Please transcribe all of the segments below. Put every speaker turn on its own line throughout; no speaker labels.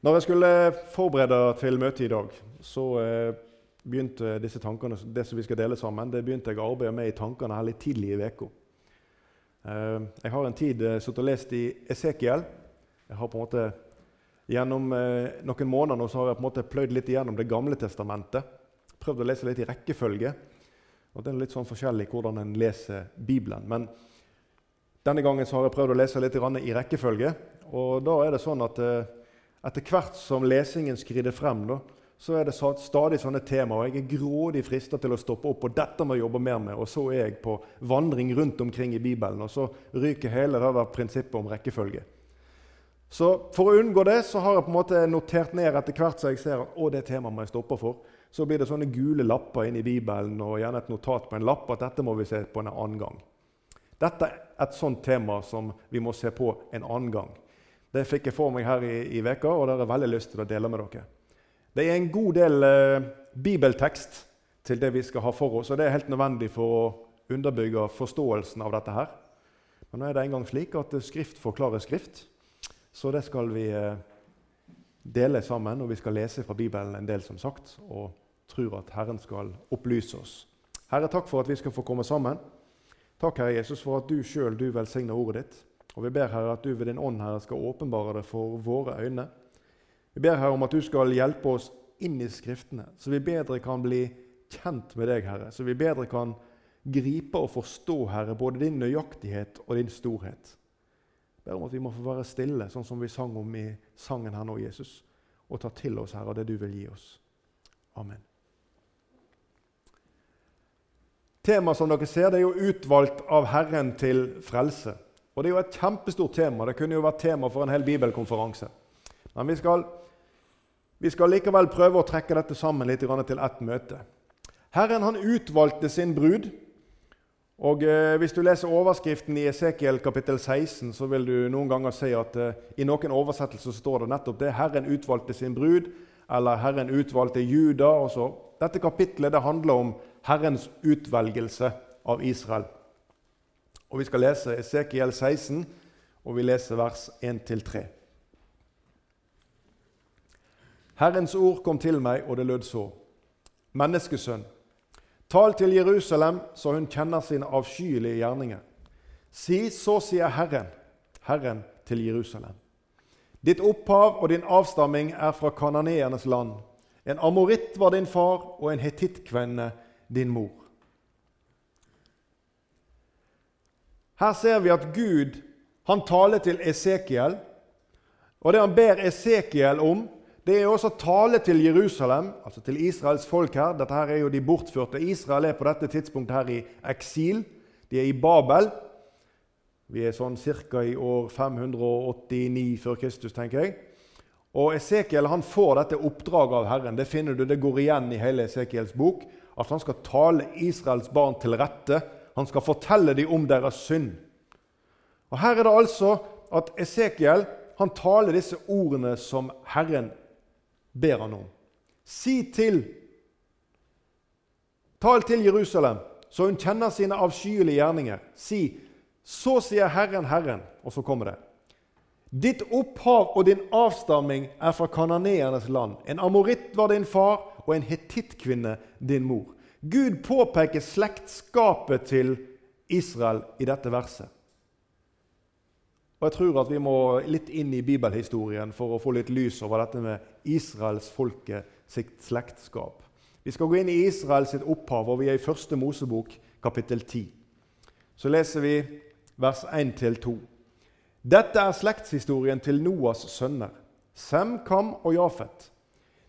Når jeg skulle forberede til møtet i dag, så eh, begynte disse tankene, det som vi skal dele sammen, det begynte jeg å arbeide med i tankene her litt tidlig i uka. Eh, jeg har en tid eh, sittet og lest i Esekiel. Jeg har på en måte, Gjennom noen måneder nå så har jeg på en måte pløyd litt igjennom Det gamle testamentet. Prøvd å lese litt i rekkefølge. Og Det er litt sånn forskjellig hvordan en leser Bibelen. Men denne gangen så har jeg prøvd å lese litt i rekkefølge. Og da er det sånn at etter hvert som lesingen skrider frem, da, så er det stadig sånne temaer. Jeg er grådig frista til å stoppe opp, og dette må jeg jobbe mer med. Og så er jeg på vandring rundt omkring i Bibelen, og så ryker hele det der prinsippet om rekkefølge. Så For å unngå det så har jeg på en måte notert ned etter hvert så jeg ser at å, det temaet må jeg stoppe for. Så blir det sånne gule lapper inn i Bibelen og gjerne et notat på en lapp at dette må vi se på en annen gang. Dette er et sånt tema som vi må se på en annen gang. Det fikk jeg for meg her i, i veka, og det har jeg veldig lyst til å dele med dere. Det er en god del eh, bibeltekst til det vi skal ha for oss, og det er helt nødvendig for å underbygge forståelsen av dette her. Men nå er det engang slik at Skrift forklarer Skrift, så det skal vi eh, dele sammen. Og vi skal lese fra Bibelen en del, som sagt, og tror at Herren skal opplyse oss. Herre, takk for at vi skal få komme sammen. Takk, Herre Jesus, for at du sjøl velsigner ordet ditt. Og vi ber Herre at du ved din ånd Herre, skal åpenbare det for våre øyne. Vi ber Herre om at du skal hjelpe oss inn i Skriftene, så vi bedre kan bli kjent med deg, Herre. Så vi bedre kan gripe og forstå, Herre, både din nøyaktighet og din storhet. Jeg ber om at vi må få være stille, sånn som vi sang om i sangen her nå, Jesus, og ta til oss, Herre, det du vil gi oss. Amen. Temaet som dere ser, det er jo utvalgt av Herren til frelse. Og Det er jo et kjempestort tema. Det kunne jo vært tema for en hel bibelkonferanse. Men vi skal vi skal likevel prøve å trekke dette sammen litt til ett møte. Herren han utvalgte sin brud. og eh, Hvis du leser overskriften i Esekiel kapittel 16, så vil du noen ganger si at eh, i noen oversettelser står det nettopp det. Herren utvalgte sin brud, eller Herren utvalgte Juda. Også. Dette kapittelet det handler om Herrens utvelgelse av Israel. Og Vi skal lese Esekiel 16, og vi leser vers 1-3. Herrens ord kom til meg, og det lød så.: Menneskesønn, tal til Jerusalem, så hun kjenner sine avskyelige gjerninger. Si, så sier Herren, Herren til Jerusalem. Ditt opphav og din avstamming er fra kananeernes land. En amoritt var din far, og en hetittkvenne din mor. Her ser vi at Gud han taler til Esekiel, og det han ber Esekiel om, det er også tale til Jerusalem, altså til Israels folk her. Dette her er jo de bortførte. Israel er på dette tidspunktet her i eksil. De er i Babel. Vi er sånn ca. i år 589 før Kristus, tenker jeg. Og Esekiel han får dette oppdraget av Herren. Det finner du, det går igjen i hele Esekiels bok. At han skal tale Israels barn til rette. Han skal fortelle dem om deres synd. Og Her er det altså at Esekiel han taler disse ordene som Herren ber han om. Si til Tal til Jerusalem, så hun kjenner sine avskyelige gjerninger. Si, så sier Herren, Herren, og så kommer det. Ditt opphav og din avstamming er fra kananeernes land. En amoritt var din far, og en hetittkvinne din mor. Gud påpeker slektskapet til Israel i dette verset. Og jeg tror at vi må litt inn i bibelhistorien for å få litt lys over dette med Israels folke sitt slektskap. Vi skal gå inn i Israels opphav, og vi er i første Mosebok, kapittel 10. Så leser vi vers 1-2. Dette er slektshistorien til Noas sønner, Sem, Kam og Jafet.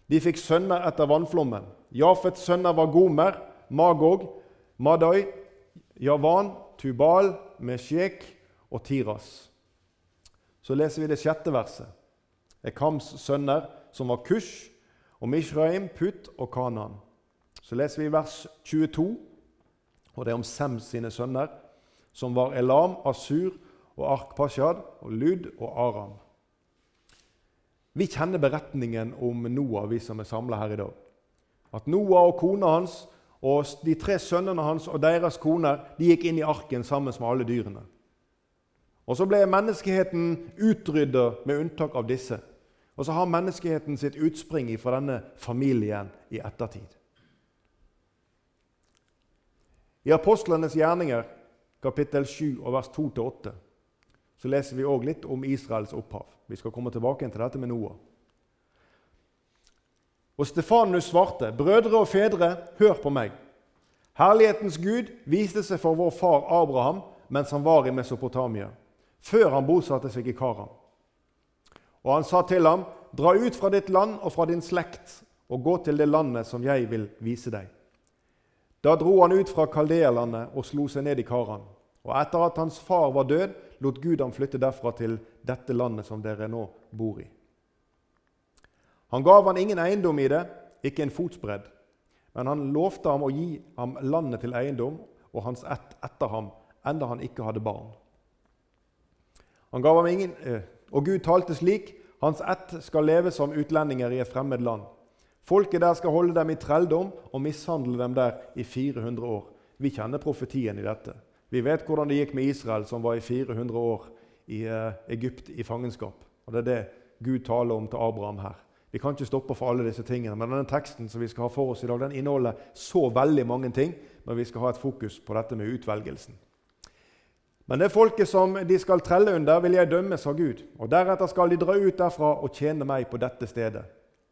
De fikk sønner etter vannflommen. Jafets sønner var Gomer, Magog, Madai, Javan, Tubal, Meshek og Tiras så leser vi det sjette verset. Ekams sønner, som var Kush, og Mishraim, Put og Kanan. Så leser vi vers 22, og det er om Sem sine sønner, som var Elam, Asur og Arkpashad og Lud og Aram. Vi kjenner beretningen om Noah, vi som er samla her i dag. At Noah og kona hans og de tre sønnene hans og deres koner de gikk inn i arken sammen med alle dyrene. Og Så ble menneskeheten utrydda med unntak av disse. Og så har menneskeheten sitt utspring fra denne familien i ettertid. I Apostlenes gjerninger, kapittel 7, og vers 2-8, så leser vi òg litt om Israels opphav. Vi skal komme tilbake til dette med Noah. Og Stefanus svarte, 'Brødre og fedre, hør på meg.' Herlighetens Gud viste seg for vår far Abraham mens han var i Mesopotamia, før han bosatte seg i Karan. Og han sa til ham, 'Dra ut fra ditt land og fra din slekt, og gå til det landet som jeg vil vise deg.' Da dro han ut fra kaldeerlandet og slo seg ned i Karan. Og etter at hans far var død, lot Gud ham flytte derfra til dette landet som dere nå bor i. Han gav han ingen eiendom i det, ikke en fotsbredd, men han lovte ham å gi ham landet til eiendom og hans ett etter ham, enda han ikke hadde barn. Han gav ham ingen, eh, og Gud talte slik.: Hans ett skal leve som utlendinger i et fremmed land. Folket der skal holde dem i trelldom og mishandle dem der i 400 år. Vi kjenner profetien i dette. Vi vet hvordan det gikk med Israel, som var i 400 år i uh, Egypt i fangenskap. Og Det er det Gud taler om til Abraham her. Vi kan ikke stoppe for alle disse tingene, men denne teksten som vi skal ha for oss i dag, den inneholder så veldig mange ting, men vi skal ha et fokus på dette med utvelgelsen. Men det folket som de skal trelle under, vil jeg dømme, sa Gud. Og deretter skal de dra ut derfra og tjene meg på dette stedet.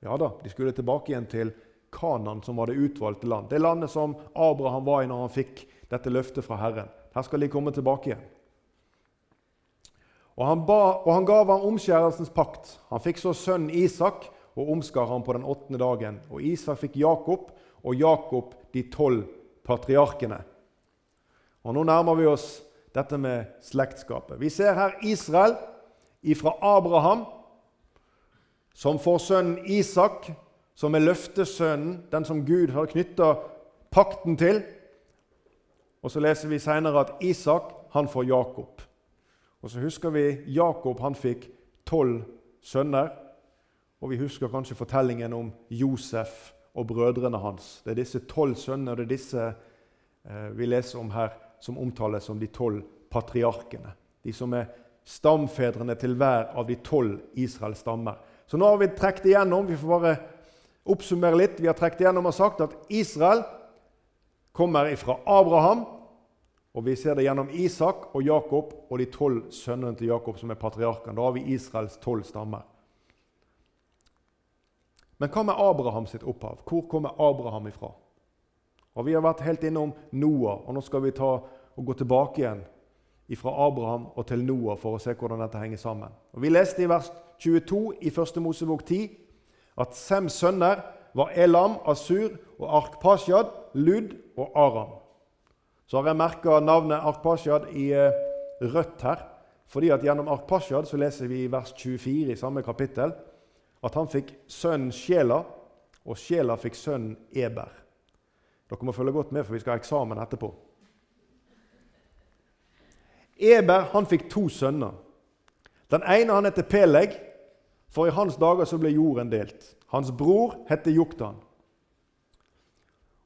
Ja da, de skulle tilbake igjen til Kanan, som var det utvalgte land. Det landet som Abraham var i når han fikk dette løftet fra Herren. Her skal de komme tilbake igjen. Og han, ba, og han gav ham omskjærelsens pakt. Han fikk så sønnen Isak og omskar ham på den åttende dagen. Og Isak fikk Jakob, og Jakob de tolv patriarkene. Og Nå nærmer vi oss dette med slektskapet. Vi ser her Israel ifra Abraham som får sønnen Isak, som er løftesønnen, den som Gud har knytta pakten til. Og så leser vi senere at Isak han får Jakob. Og så husker vi Jakob han fikk tolv sønner. Og vi husker kanskje fortellingen om Josef og brødrene hans. Det er disse tolv sønnene og det er disse eh, vi leser om her, som omtales som de tolv patriarkene. De som er stamfedrene til hver av de tolv Israels stammer. Så nå har vi trukket igjennom. Vi får bare oppsummere litt. Vi har trukket igjennom og sagt at Israel kommer fra Abraham. Og vi ser det gjennom Isak og Jakob og de tolv sønnene til Jakob, som er patriarkene. Da har vi Israels tolv stammer. Men hva med Abraham sitt opphav? Hvor kommer Abraham ifra? Og Vi har vært helt innom Noah, og nå skal vi ta og gå tilbake igjen fra Abraham og til Noah for å se hvordan dette henger sammen. Og Vi leste i vers 22 i 1. Mosebok 10 at Sems sønner var Elam, Asur og Arkpasjad, Lud og Aram. Så har jeg merka navnet Arkpasjad i eh, rødt her. fordi at Gjennom Arkpasjad så leser vi i vers 24 i samme kapittel at han fikk sønnen Sjela, og Sjela fikk sønnen Eber. Dere må følge godt med, for vi skal ha eksamen etterpå. Eber han fikk to sønner. Den ene han heter Peleg, for i hans dager så ble jorden delt. Hans bror heter Joktan.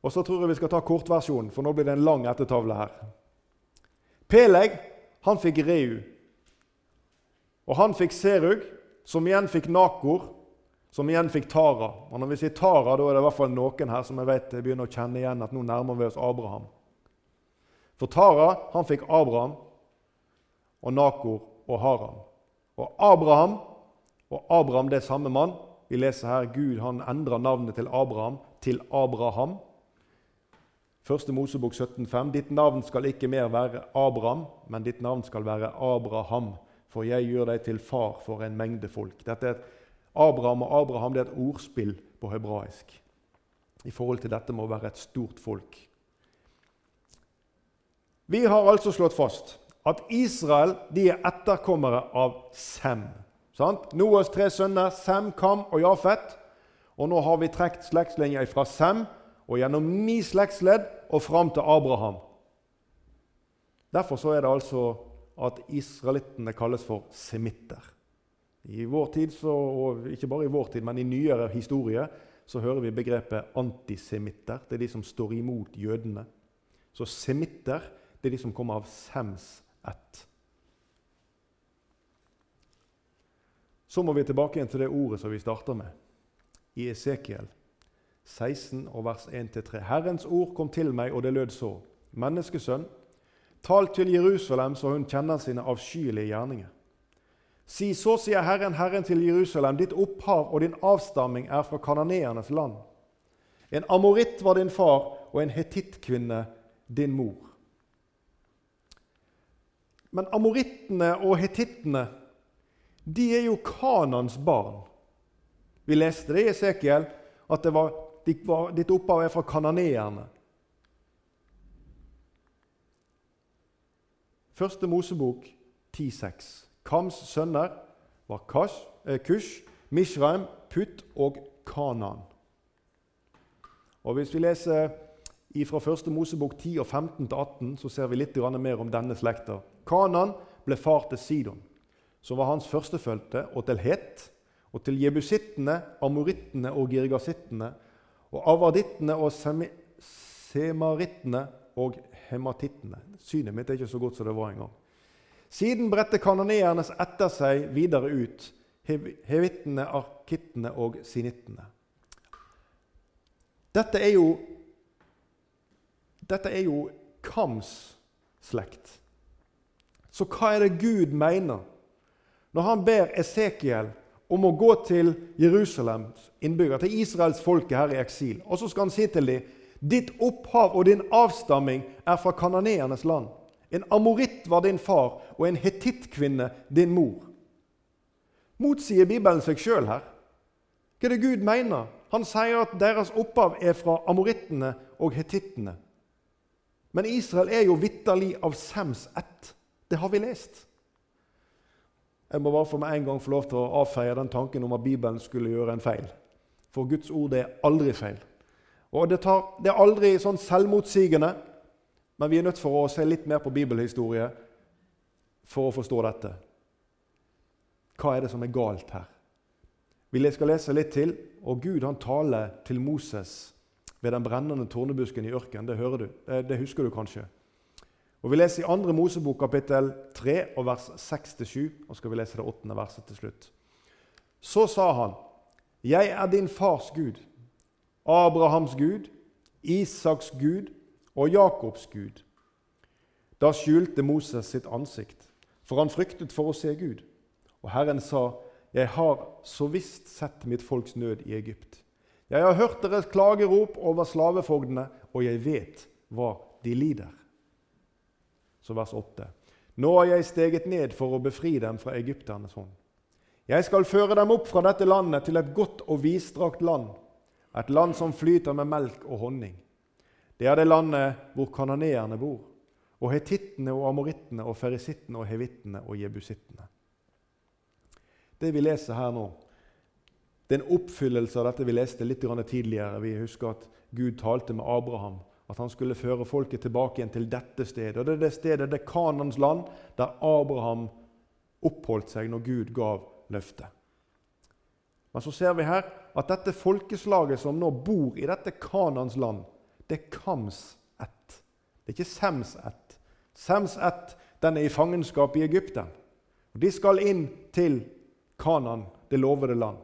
Og så tror jeg vi skal ta kortversjonen, for nå blir det en lang ettertavle her. Peleg han fikk Reu. Og han fikk Serug, som igjen fikk Nakor, som igjen fikk Tara. Og Når vi sier Tara, da er det i hvert fall noen her som jeg vet begynner å kjenne igjen at nå nærmer vi oss Abraham. For Tara han fikk Abraham, og Nakor og Haram. Og Abraham og Abraham det er samme mann. Vi leser her Gud han endrer navnet til Abraham til Abraham. Første Mosebok 17,5.: Ditt navn skal ikke mer være Abraham, men ditt navn skal være Abraham, for jeg gjør deg til far for en mengde folk. Dette er et, Abraham og Abraham det er et ordspill på hebraisk i forhold til dette med å være et stort folk. Vi har altså slått fast at Israel de er etterkommere av Sem. Sant? Noas tre sønner, Sem, Kam og Jafet. Og nå har vi trukket slektslinja fra Sem og gjennom ni slektsledd og fram til Abraham. Derfor så er det altså at israelittene kalles for semitter. I vår tid, så, og ikke bare i vår tid, men i nyere historie så hører vi begrepet antisemitter. Det er de som står imot jødene. Så semitter det er de som kommer av Sems ett. Så må vi tilbake igjen til det ordet som vi starter med, i Esekiel 16 og vers 1-3. Herrens ord kom til meg, og det lød så. Menneskesønn, tal til Jerusalem så hun kjenner sine avskyelige gjerninger. Si, så sier Herren, Herren til Jerusalem, ditt opphav og din avstamming er fra kananeernes land. En amoritt var din far, og en hetittkvinne din mor. Men amorittene og hetittene de er jo Kanans barn. Vi leste det i Esekiel, at det var, ditt opphav er fra kananeerne. Første Mosebok 10,6. Kams sønner var Kash, eh, Kush, Mishraim, Put og Kanan. Og Hvis vi leser fra 1. Mosebok 10 og 15 til 18, så ser vi litt mer om denne slekta. Kanan ble far til Sidon, som var hans førstefødte, og til Het, og til jebusittene, amorittene og girgasittene, og avadittene og semarittene og hematittene. Synet mitt er ikke så godt som det var en gang. Siden bredte kanoneernes etter seg videre ut, hevittene, arkittene og sinittene. Dette er jo, dette er jo Kams slekt. Så hva er det Gud mener når han ber Esekiel om å gå til Jerusalems innbygger, til Israels folke her i eksil? Og så skal han si til dem ditt opphav og din avstamming er fra kanoneernes land. En amoritt var din far, og en hetittkvinne din mor. Motsier Bibelen seg sjøl her? Hva er det Gud mener? Han sier at deres opphav er fra amorittene og hetittene. Men Israel er jo vitterlig av Sems ett. Det har vi lest. Jeg må bare for meg en gang få lov til å avfeie den tanken om at Bibelen skulle gjøre en feil. For Guds ord er aldri feil. Og det, tar, det er aldri sånn selvmotsigende. Men vi er nødt for å se litt mer på bibelhistorie for å forstå dette. Hva er det som er galt her? Vi skal lese litt til. Og Gud han taler til Moses ved den brennende tornebusken i ørkenen. Det hører du. Det husker du kanskje. Og Vi leser i 2. Mosebok kapittel 3 og vers 6-7. Og skal vi lese det åttende verset til slutt. Så sa han, 'Jeg er din fars Gud, Abrahams Gud, Isaks Gud og Jakobs Gud. Da skjulte Moses sitt ansikt, for han fryktet for å se Gud. Og Herren sa, 'Jeg har så visst sett mitt folks nød i Egypt.' 'Jeg har hørt deres klagerop over slavefogdene, og jeg vet hva de lider.' Så vers 8. Nå har jeg steget ned for å befri dem fra egypternes hånd. Jeg skal føre dem opp fra dette landet til et godt og vidstrakt land, et land som flyter med melk og honning. Er det landet hvor kanoneerne bor, og hetittene og amorittene og ferisittene og hevittene og jebusittene. Det vi leser her nå, det er en oppfyllelse av dette vi leste litt tidligere. Vi husker at Gud talte med Abraham, at han skulle føre folket tilbake igjen til dette stedet. Og Det er det stedet, det er Kanans land, der Abraham oppholdt seg når Gud gav løftet. Men så ser vi her at dette folkeslaget som nå bor i dette Kanans land, det er Kams ett. Det er ikke Sems ett. Sems ett den er i fangenskap i Egypten. Og De skal inn til Kanan, det lovede land.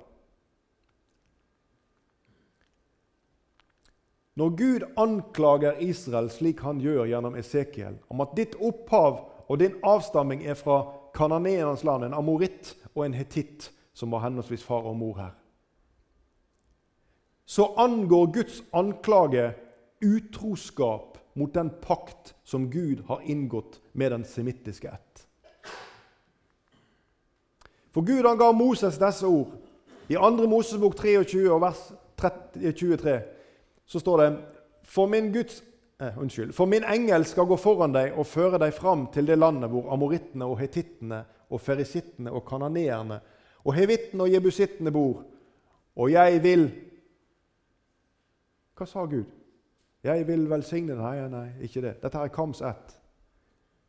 Når Gud anklager Israel slik han gjør gjennom Esekiel, om at ditt opphav og din avstamming er fra kananeernes land, en amoritt og en hetitt, som var henholdsvis far og mor her, så angår Guds anklage utroskap mot den pakt som Gud har inngått med den semittiske ett. For Gud han ga Moses disse ord. I 2. Mosebok 23 og vers 23 så står det For min Guds eh, unnskyld, for min engel skal gå foran deg og føre deg fram til det landet hvor amorittene og hetittene og ferisittene og kananeerne og hevittene og jebusittene bor. Og jeg vil Hva sa Gud? 'Jeg vil velsigne Nei, nei, ikke det. Dette er Kams ett.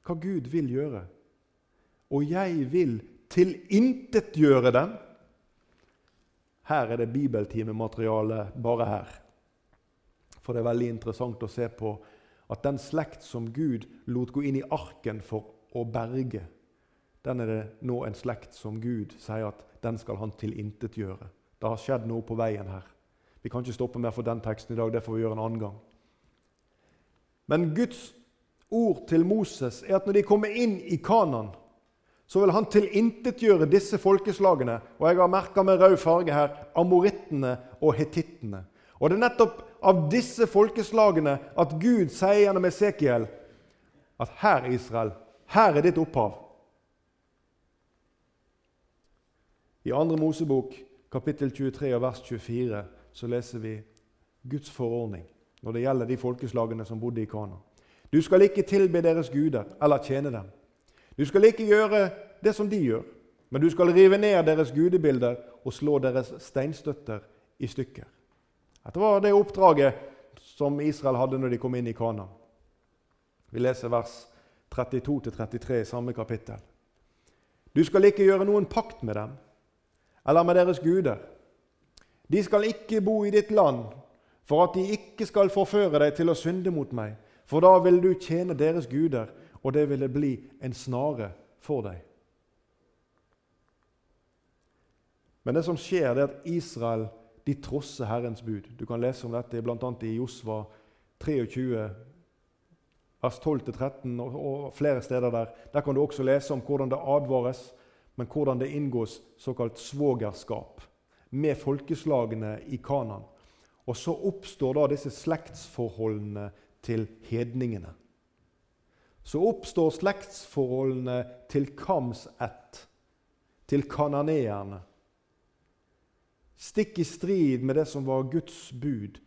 Hva Gud vil gjøre. Og jeg vil tilintetgjøre den. Her er det bibeltimemateriale bare her. For det er veldig interessant å se på at den slekt som Gud lot gå inn i arken for å berge, den er det nå en slekt som Gud sier at den skal han tilintetgjøre. Det har skjedd noe på veien her. Vi kan ikke stoppe mer for den teksten i dag. Det får vi gjøre en annen gang. Men Guds ord til Moses er at når de kommer inn i Kanan, så vil han tilintetgjøre disse folkeslagene. Og jeg har merka med rød farge her amorittene og hetittene. Og det er nettopp av disse folkeslagene at Gud sier gjennom Esekiel at her, Israel, her er ditt opphav. I 2. Mosebok kapittel 23 og vers 24 så leser vi Guds forordning når det gjelder de folkeslagene som bodde i Kana. Du skal ikke tilbe deres guder eller tjene dem. Du skal ikke gjøre det som de gjør, men du skal rive ned deres gudebilder og slå deres steinstøtter i stykker. Dette var det oppdraget som Israel hadde når de kom inn i Kana. Vi leser vers 32-33 i samme kapittel. Du skal ikke gjøre noen pakt med dem eller med deres guder. De skal ikke bo i ditt land, for at de ikke skal forføre deg til å synde mot meg. For da vil du tjene deres guder, og det ville bli en snare for deg. Men det som skjer, det er at Israel de trosser Herrens bud. Du kan lese om dette bl.a. i Josva 23, vers 12-13 og flere steder der. Der kan du også lese om hvordan det advares, men hvordan det inngås såkalt svogerskap med folkeslagene i Kanan. Og så oppstår da disse slektsforholdene til hedningene. Så oppstår slektsforholdene til Kams ett, til kananeerne. Stikk i strid med det som var Guds bud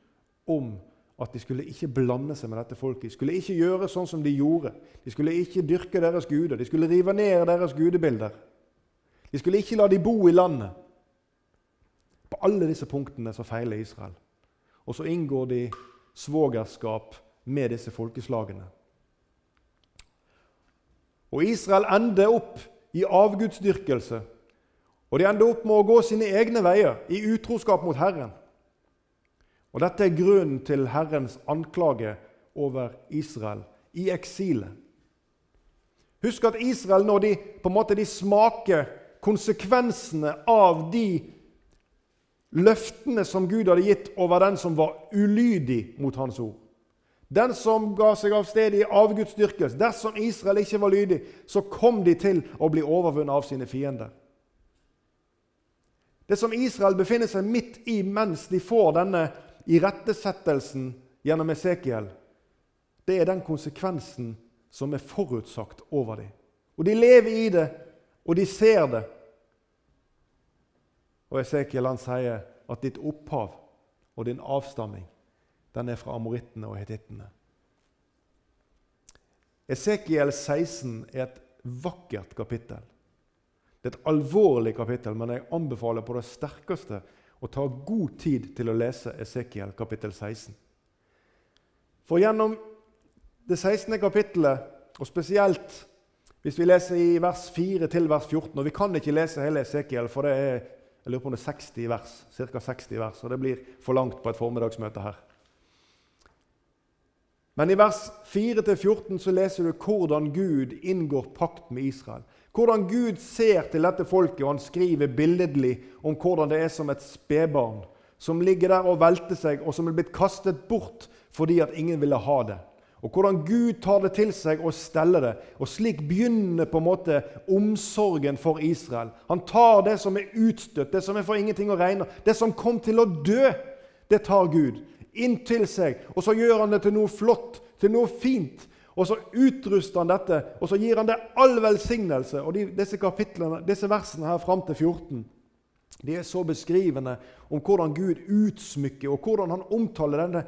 om at de skulle ikke blande seg med dette folket. De skulle ikke gjøre sånn som de gjorde. De skulle ikke dyrke deres guder. De skulle rive ned deres gudebilder. De skulle ikke la de bo i landet. På alle disse punktene så feiler Israel. Og så inngår de svogerskap med disse folkeslagene. Og Israel ender opp i avgudsdyrkelse. Og de ender opp med å gå sine egne veier i utroskap mot Herren. Og Dette er grunnen til Herrens anklage over Israel i eksilet. Husk at Israel, når de på en måte de smaker konsekvensene av de løftene som Gud hadde gitt over den som var ulydig mot hans ord. Den som ga seg av sted i avgudsdyrkelse. Dersom Israel ikke var lydig, så kom de til å bli overvunnet av sine fiender. Det som Israel befinner seg midt i mens de får denne irettesettelsen gjennom Esekiel, det er den konsekvensen som er forutsagt over dem. Og De lever i det, og de ser det. Og Esekiel han sier at ditt opphav og din avstamming den er fra amorittene og hetittene. Esekiel 16 er et vakkert kapittel. Det er et alvorlig kapittel, men jeg anbefaler på det sterkeste å ta god tid til å lese Esekiel kapittel 16. For gjennom det 16. kapittelet, og spesielt hvis vi leser i vers 4 til vers 14 Og vi kan ikke lese hele Esekiel, for det er jeg lurer på om det er 60 vers, ca. 60 vers, og det blir for langt på et formiddagsmøte her. Men i vers 4-14 så leser du hvordan Gud inngår pakt med Israel. Hvordan Gud ser til dette folket, og han skriver billedlig om hvordan det er som et spedbarn som ligger der og velter seg, og som er blitt kastet bort fordi at ingen ville ha det. Og hvordan Gud tar det til seg og steller det. Og Slik begynner på en måte omsorgen for Israel. Han tar det som er utstøtt, det som er for ingenting å regne, det som kom til å dø, det tar Gud inn til seg. Og så gjør han det til noe flott, til noe fint. Og så utruster han dette, og så gir han det all velsignelse. Og de, disse disse versene her fram til 14 de er så beskrivende om hvordan Gud utsmykker, og hvordan han omtaler denne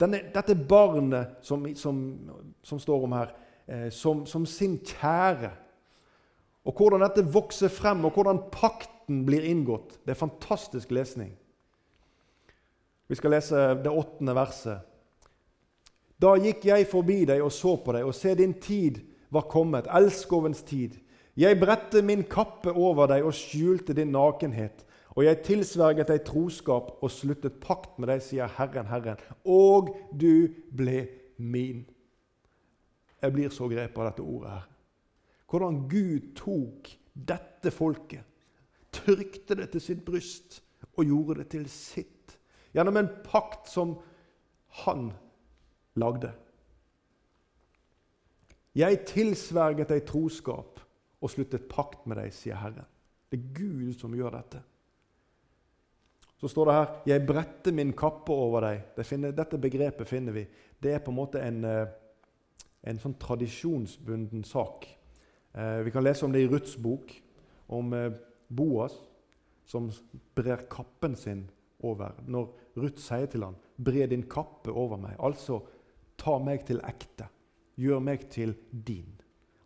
denne, dette barnet som, som, som, står om her, eh, som, som, sin kjære. Og hvordan dette vokser frem, og hvordan pakten blir inngått. Det er fantastisk lesning. Vi skal lese det åttende verset. Da gikk jeg forbi deg og så på deg, og se, din tid var kommet, elskovens tid. Jeg bredte min kappe over deg og skjulte din nakenhet. Og jeg tilsverget deg troskap og sluttet pakt med deg, sier Herren, Herren. Og du ble min. Jeg blir så grepet av dette ordet her. hvordan Gud tok dette folket, trykte det til sitt bryst og gjorde det til sitt. Gjennom en pakt som han lagde. Jeg tilsverget deg troskap og sluttet pakt med deg, sier Herren. Det er Gud som gjør dette. Så står det her 'Jeg bretter min kappe over deg'. Det finner, dette begrepet finner vi. Det er på en måte en, eh, en sånn tradisjonsbunden sak. Eh, vi kan lese om det i Ruths bok, om eh, Boas som brer kappen sin over. Når Ruth sier til ham 'Bre din kappe over meg', altså ta meg til ekte. Gjør meg til din.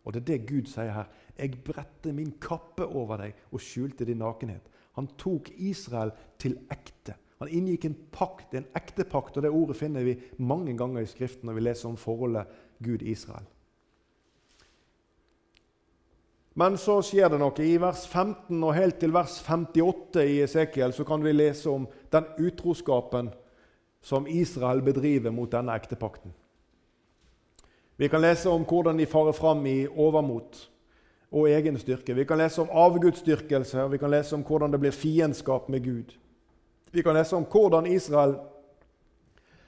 Og det er det Gud sier her. Jeg bretter min kappe over deg og skjulte din nakenhet. Han tok Israel til ekte. Han inngikk en pakt, en ekte pakt, og det ordet finner vi mange ganger i Skriften når vi leser om forholdet Gud-Israel. Men så skjer det noe. I vers 15 og helt til vers 58 i Esekiel så kan vi lese om den utroskapen som Israel bedriver mot denne ektepakten. Vi kan lese om hvordan de farer fram i overmot og egen styrke. Vi kan lese om avgudsdyrkelse, og vi kan lese om hvordan det blir fiendskap med Gud. Vi kan lese om hvordan Israel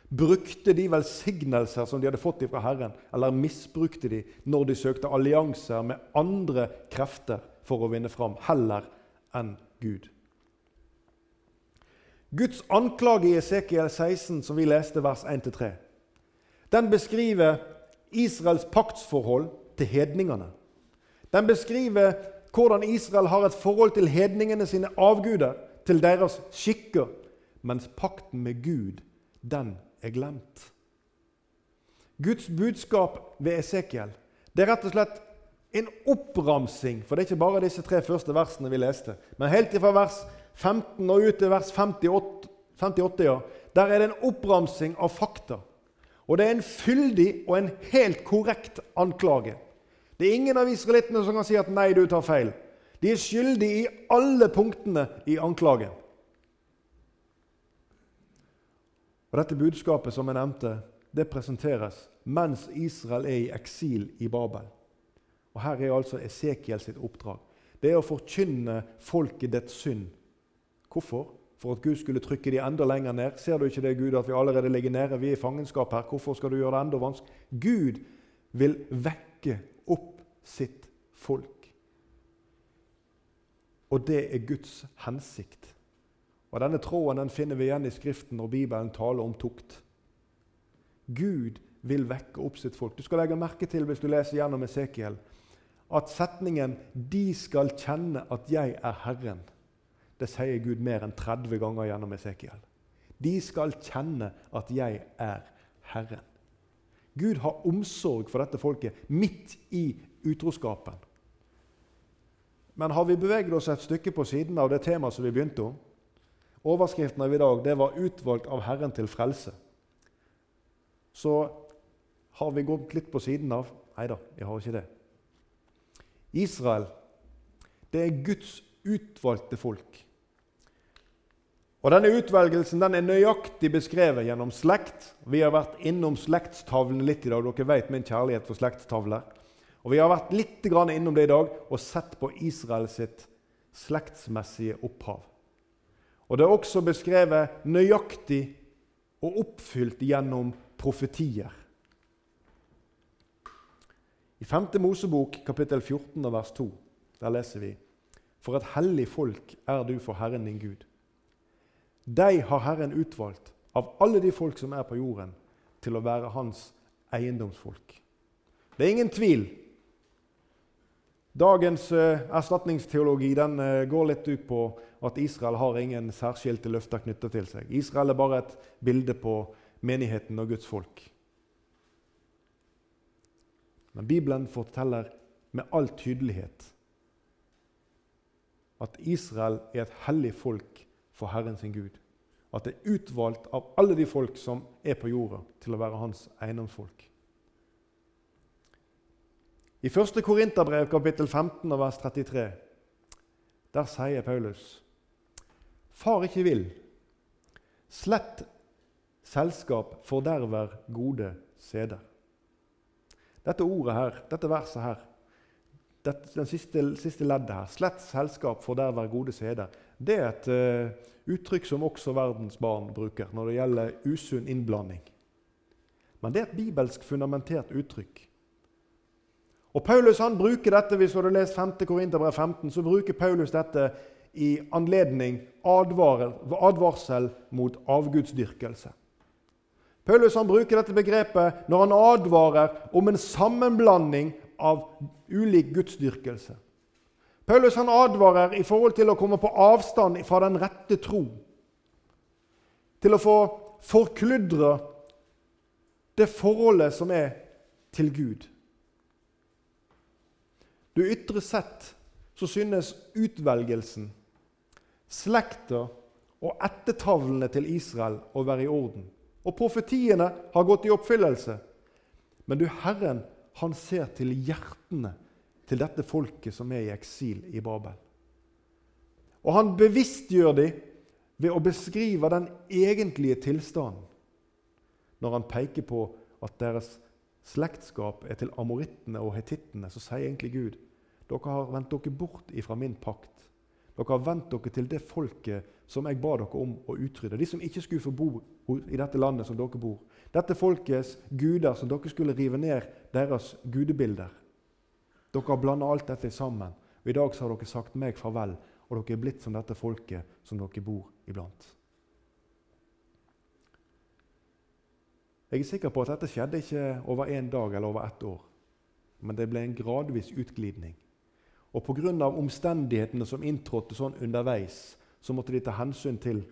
brukte de velsignelser som de hadde fått fra Herren, eller misbrukte de når de søkte allianser med andre krefter for å vinne fram, heller enn Gud. Guds anklage i Esekiel 16, som vi leste vers 1-3, den beskriver Israels paktsforhold til hedningene. Den beskriver hvordan Israel har et forhold til hedningene sine avguder, til deres skikker, mens pakten med Gud, den er glemt. Guds budskap ved Esekiel det er rett og slett en oppramsing. For det er ikke bare disse tre første versene vi leste. Men helt fra vers 15 og ut til vers 58, 58 ja, der er det en oppramsing av fakta. Og det er en fyldig og en helt korrekt anklage. Det er ingen av israelittene som kan si at 'nei, du tar feil'. De er skyldige i alle punktene i anklagen. Og Dette budskapet som jeg nevnte, det presenteres mens Israel er i eksil i Babel. Og Her er altså Esekiel sitt oppdrag. Det er å forkynne folket dets synd. Hvorfor? For at Gud skulle trykke de enda lenger ned. Ser du ikke det, Gud, at vi allerede ligger nede? Vi er i fangenskap her. Hvorfor skal du gjøre det enda vanskelig? Gud vil vekke sitt folk. Og det er Guds hensikt. Og Denne tråden den finner vi igjen i Skriften når Bibelen taler om tukt. Gud vil vekke opp sitt folk. Du skal legge merke til hvis du leser gjennom Esekiel, at setningen 'De skal kjenne at jeg er Herren', det sier Gud mer enn 30 ganger gjennom Esekiel. De skal kjenne at jeg er Herren. Gud har omsorg for dette folket midt i utroskapen. Men har vi beveget oss et stykke på siden av det temaet som vi begynte om, Overskriften av i dag det var 'Utvalgt av Herren til frelse'. Så har vi gått litt på siden av Nei da, jeg har ikke det. Israel, det er Guds utvalgte folk. Og Denne utvelgelsen den er nøyaktig beskrevet gjennom slekt. Vi har vært innom slektstavlene litt i dag. Dere vet min kjærlighet for slektstavler. Og Vi har vært litt innom det i dag og sett på Israel sitt slektsmessige opphav. Og det er også beskrevet nøyaktig og oppfylt gjennom profetier. I 5. Mosebok kapittel 14 og vers 2 der leser vi For et hellig folk er du for Herren din Gud. Deg har Herren utvalgt av alle de folk som er på jorden, til å være hans eiendomsfolk. Det er ingen tvil Dagens uh, erstatningsteologi den, uh, går litt ut på at Israel har ingen særskilte løfter knytta til seg. Israel er bare et bilde på menigheten og Guds folk. Men Bibelen forteller med all tydelighet at Israel er et hellig folk for Herren sin Gud. At det er utvalgt av alle de folk som er på jorda, til å være hans eiendomsfolk. I 1. Korinterbrev kapittel 15 og vers 33 der sier Paulus Far ikke vil, slett selskap forderver gode seder. Dette ordet her, dette verset her, dette, den siste, siste, leddet her, 'slett selskap forderver gode seder', det er et uh, uttrykk som også verdens barn bruker når det gjelder usunn innblanding. Men det er et bibelsk fundamentert uttrykk. Og Paulus han bruker dette, Hvis du hadde lest 5. Korinterbrev 15, så bruker Paulus dette i anledning advar, advarsel mot avgudsdyrkelse. Paulus han bruker dette begrepet når han advarer om en sammenblanding av ulik gudsdyrkelse. Paulus han advarer i forhold til å komme på avstand fra den rette tro. Til å få forkludre det forholdet som er til Gud. Du ytre sett så synes utvelgelsen, slekta og ettertavlene til Israel å være i orden. Og profetiene har gått i oppfyllelse. Men du, Herren, han ser til hjertene til dette folket som er i eksil i Babel. Og han bevisstgjør dem ved å beskrive den egentlige tilstanden når han peker på at deres slektskap er til amorittene og hetittene, så sier egentlig Gud dere har vendt dere bort ifra min pakt. Dere har vendt dere til det folket som jeg ba dere om å utrydde. De som ikke skulle få bo i dette landet som dere bor. Dette folkets guder som dere skulle rive ned deres gudebilder. Dere har blanda alt dette sammen. Og I dag så har dere sagt meg farvel, og dere er blitt som dette folket som dere bor iblant. Jeg er sikker på at dette skjedde ikke over én dag eller over ett år. Men det ble en gradvis utglidning. Og pga. omstendighetene som inntrådte sånn underveis, så måtte de ta hensyn til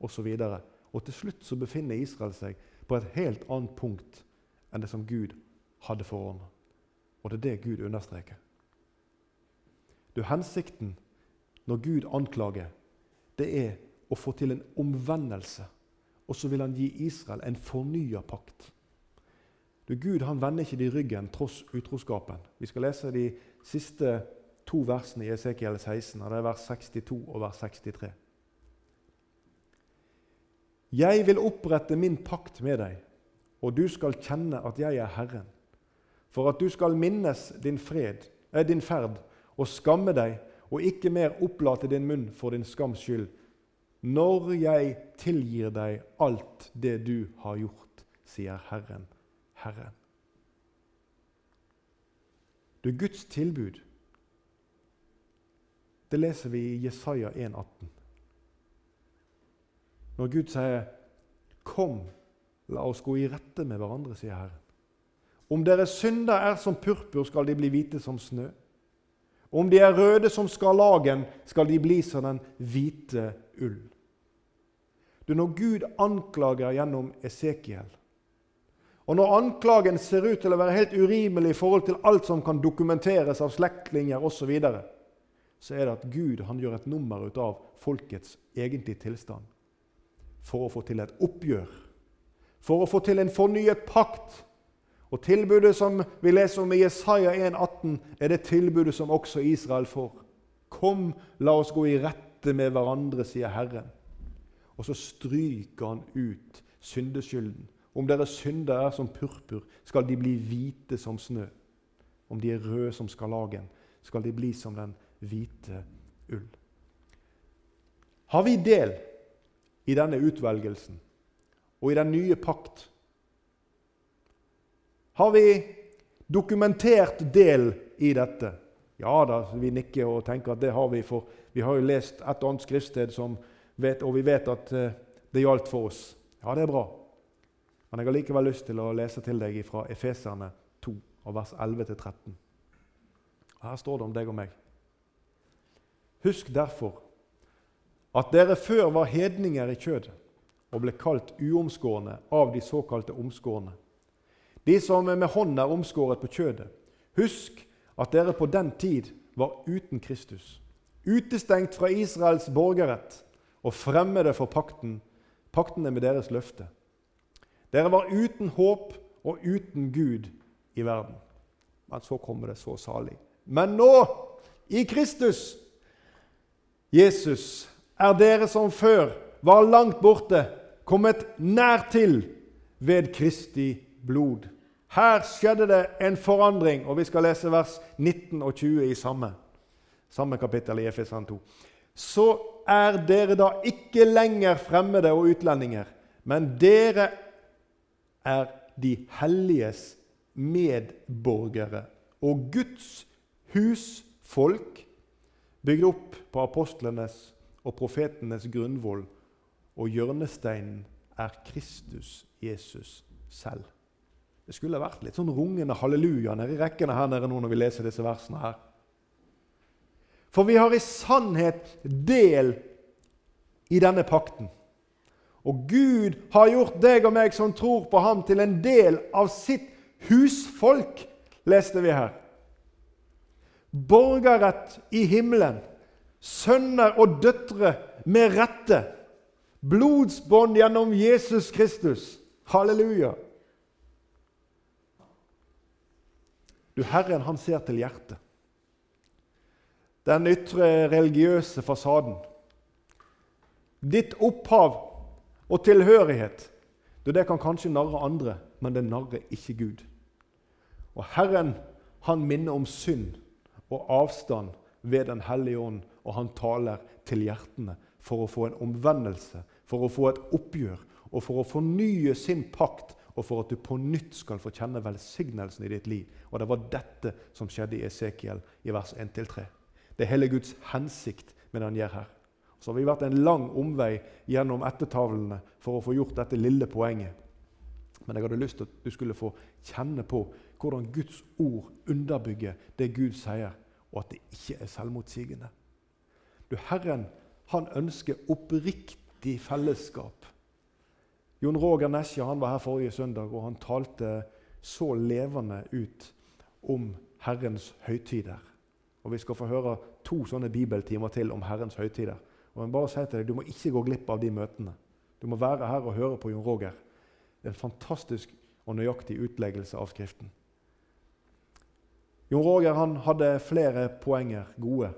osv. Og, og til slutt så befinner Israel seg på et helt annet punkt enn det som Gud hadde forordna. Og det er det Gud understreker. Du, Hensikten når Gud anklager, det er å få til en omvendelse. Og så vil han gi Israel en fornya pakt. Du, Gud han vender ikke de ryggen tross utroskapen. Vi skal lese de siste to versene i Esekiel 16, og det er vers 62 og vers 63. Jeg vil opprette min pakt med deg, og du skal kjenne at jeg er Herren for at du skal minnes din, fred, eh, din ferd og skamme deg, og ikke mer opplate din munn for din skams skyld, når jeg tilgir deg alt det du har gjort, sier Herren, Herren. Du, Guds tilbud, det leser vi i Jesaja 1,18. Når Gud sier 'Kom, la oss gå i rette med hverandre', sier Herren. Om deres synder er som purpur, skal de bli hvite som snø. Om de er røde som skarlagen, skal de bli som den hvite ull. Du, Når Gud anklager gjennom Esekiel, og når anklagen ser ut til å være helt urimelig i forhold til alt som kan dokumenteres av slektninger osv., så, videre, så er det at Gud han gjør et nummer ut av folkets egentlige tilstand for å få til et oppgjør, for å få til en fornyet pakt og tilbudet som vi leser om i Jesaja 1,18, er det tilbudet som også Israel får. Kom, la oss gå i rette med hverandre, sier Herren. Og så stryker han ut syndeskylden. Om deres synder er som purpur, skal de bli hvite som snø. Om de er røde som skarlagen, skal de bli som den hvite ull. Har vi del i denne utvelgelsen og i den nye pakt har vi dokumentert del i dette? Ja da, vi nikker og tenker at det har vi, for vi har jo lest et og annet skriftsted vet, og vi vet at eh, det gjaldt for oss. Ja, det er bra. Men jeg har likevel lyst til å lese til deg fra Efeserne 2, vers 11-13. Her står det om deg og meg. Husk derfor at dere før var hedninger i kjødet og ble kalt uomskårne av de såkalte omskårne de som med hånd er omskåret på kjødet. Husk at dere på den tid var uten Kristus, utestengt fra Israels borgerrett og fremmede for pakten, paktene med deres løfte. Dere var uten håp og uten Gud i verden. Men så kommer det så salig. Men nå, i Kristus, Jesus, er dere som før var langt borte, kommet nær til ved Kristi blod. Her skjedde det en forandring, og vi skal lese vers 19 og 20 i samme, samme kapittel i Efesan 2. Så er dere da ikke lenger fremmede og utlendinger, men dere er de helliges medborgere og Guds husfolk, bygd opp på apostlenes og profetenes grunnvoll, og hjørnesteinen er Kristus Jesus selv. Det skulle vært litt sånn rungende halleluja nede i rekkene her nede nå når vi leser disse versene her. For vi har i sannhet del i denne pakten. Og Gud har gjort deg og meg som tror på ham, til en del av sitt husfolk, leste vi her. Borgerrett i himmelen, sønner og døtre med rette. Blodsbånd gjennom Jesus Kristus. Halleluja. Du, Herren, han ser til hjertet. Den ytre religiøse fasaden. Ditt opphav og tilhørighet. Du, det kan kanskje narre andre, men det narrer ikke Gud. Og Herren, han minner om synd og avstand ved Den hellige ånd, og han taler til hjertene for å få en omvendelse, for å få et oppgjør og for å fornye sin pakt og for at du på nytt skal få kjenne velsignelsen i ditt liv. Og Det var dette som skjedde i Esekiel i vers 1-3. Det er hele Guds hensikt med det han gjør her. Så har vi vært en lang omvei gjennom ettertavlene for å få gjort dette lille poenget. Men jeg hadde lyst til at du skulle få kjenne på hvordan Guds ord underbygger det Gud sier, og at det ikke er selvmotsigende. Du, Herren han ønsker oppriktig fellesskap Jon Roger Nesja han var her forrige søndag, og han talte så levende ut om Herrens høytider. Og Vi skal få høre to sånne bibeltimer til om Herrens høytider. Og jeg bare si til deg, Du må ikke gå glipp av de møtene. Du må være her og høre på Jon Roger. Det er en fantastisk og nøyaktig utleggelse av Skriften. Jon Roger han hadde flere poenger gode,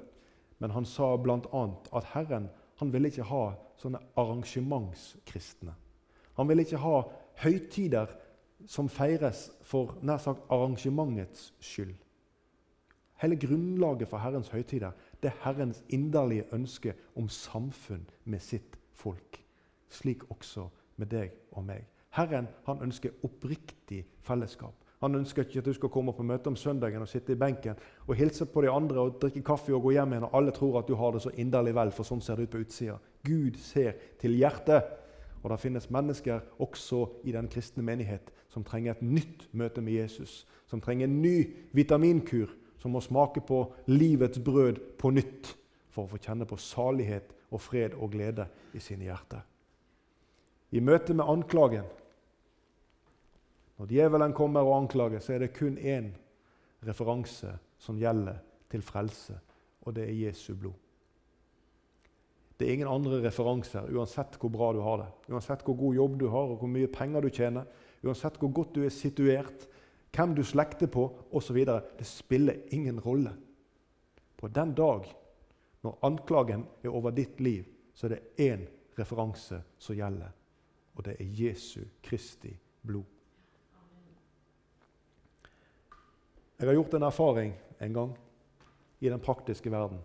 men han sa bl.a. at Herren han ville ikke ha sånne arrangementskristne. Han vil ikke ha høytider som feires for nær sagt arrangementets skyld. Hele grunnlaget for Herrens høytider det er Herrens inderlige ønske om samfunn med sitt folk. Slik også med deg og meg. Herren han ønsker oppriktig fellesskap. Han ønsker ikke at du skal komme på møte om søndagen og sitte i benken og hilse på de andre og drikke kaffe og gå hjem igjen, og alle tror at du har det så inderlig vel, for sånn ser det ut på utsida. Gud ser til hjertet. Og det finnes mennesker også i den kristne menighet som trenger et nytt møte med Jesus. Som trenger en ny vitaminkur, som må smake på livets brød på nytt for å få kjenne på salighet og fred og glede i sine hjerter. I møte med anklagen Når djevelen kommer og anklager, så er det kun én referanse som gjelder til frelse, og det er Jesu blod. Det er ingen andre referanser, uansett hvor bra du har det. Uansett hvor god jobb du har, og hvor mye penger du tjener. Uansett hvor godt du er situert, hvem du slekter på osv. Det spiller ingen rolle. På den dag når anklagen er over ditt liv, så er det én referanse som gjelder, og det er Jesu Kristi blod. Jeg har gjort en erfaring en gang i den praktiske verden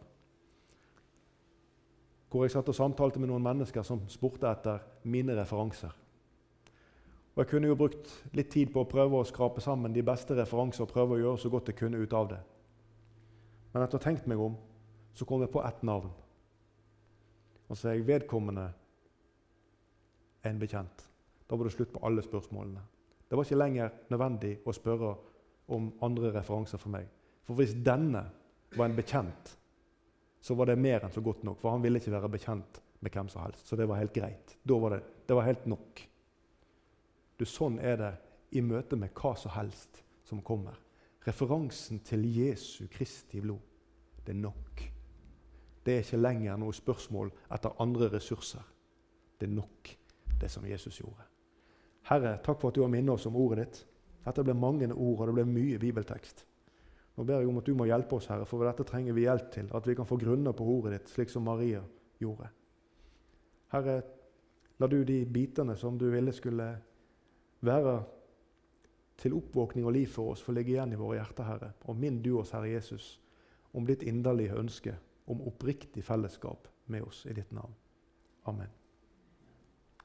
hvor jeg satt og samtalte med noen mennesker som spurte etter mine referanser. Og Jeg kunne jo brukt litt tid på å prøve å skrape sammen de beste referanser og prøve å gjøre så godt jeg kunne ut av det. Men etter å ha tenkt meg om, så kom jeg på ett navn. Og så er jeg vedkommende en bekjent. Da var det slutt på alle spørsmålene. Det var ikke lenger nødvendig å spørre om andre referanser for meg. For hvis denne var en bekjent så var det mer enn så godt nok. For han ville ikke være bekjent med hvem som helst. Så det var helt greit. Da var det, det var helt nok. Du, sånn er det i møte med hva som helst som kommer. Referansen til Jesu Kristi blod, det er nok. Det er ikke lenger noe spørsmål etter andre ressurser. Det er nok, det som Jesus gjorde. Herre, takk for at du har minnet oss om ordet ditt. Dette ble mange ord, og det ble mye bibeltekst. Nå ber jeg om at du må hjelpe oss, Herre, for dette trenger vi hjelp til. At vi kan få grunner på ordet ditt, slik som Maria gjorde. Herre, la du de bitene som du ville skulle være til oppvåkning og liv for oss få ligge igjen i våre hjerter, Herre. Og minn du oss, Herre Jesus, om ditt inderlige ønske om oppriktig fellesskap med oss i ditt navn. Amen.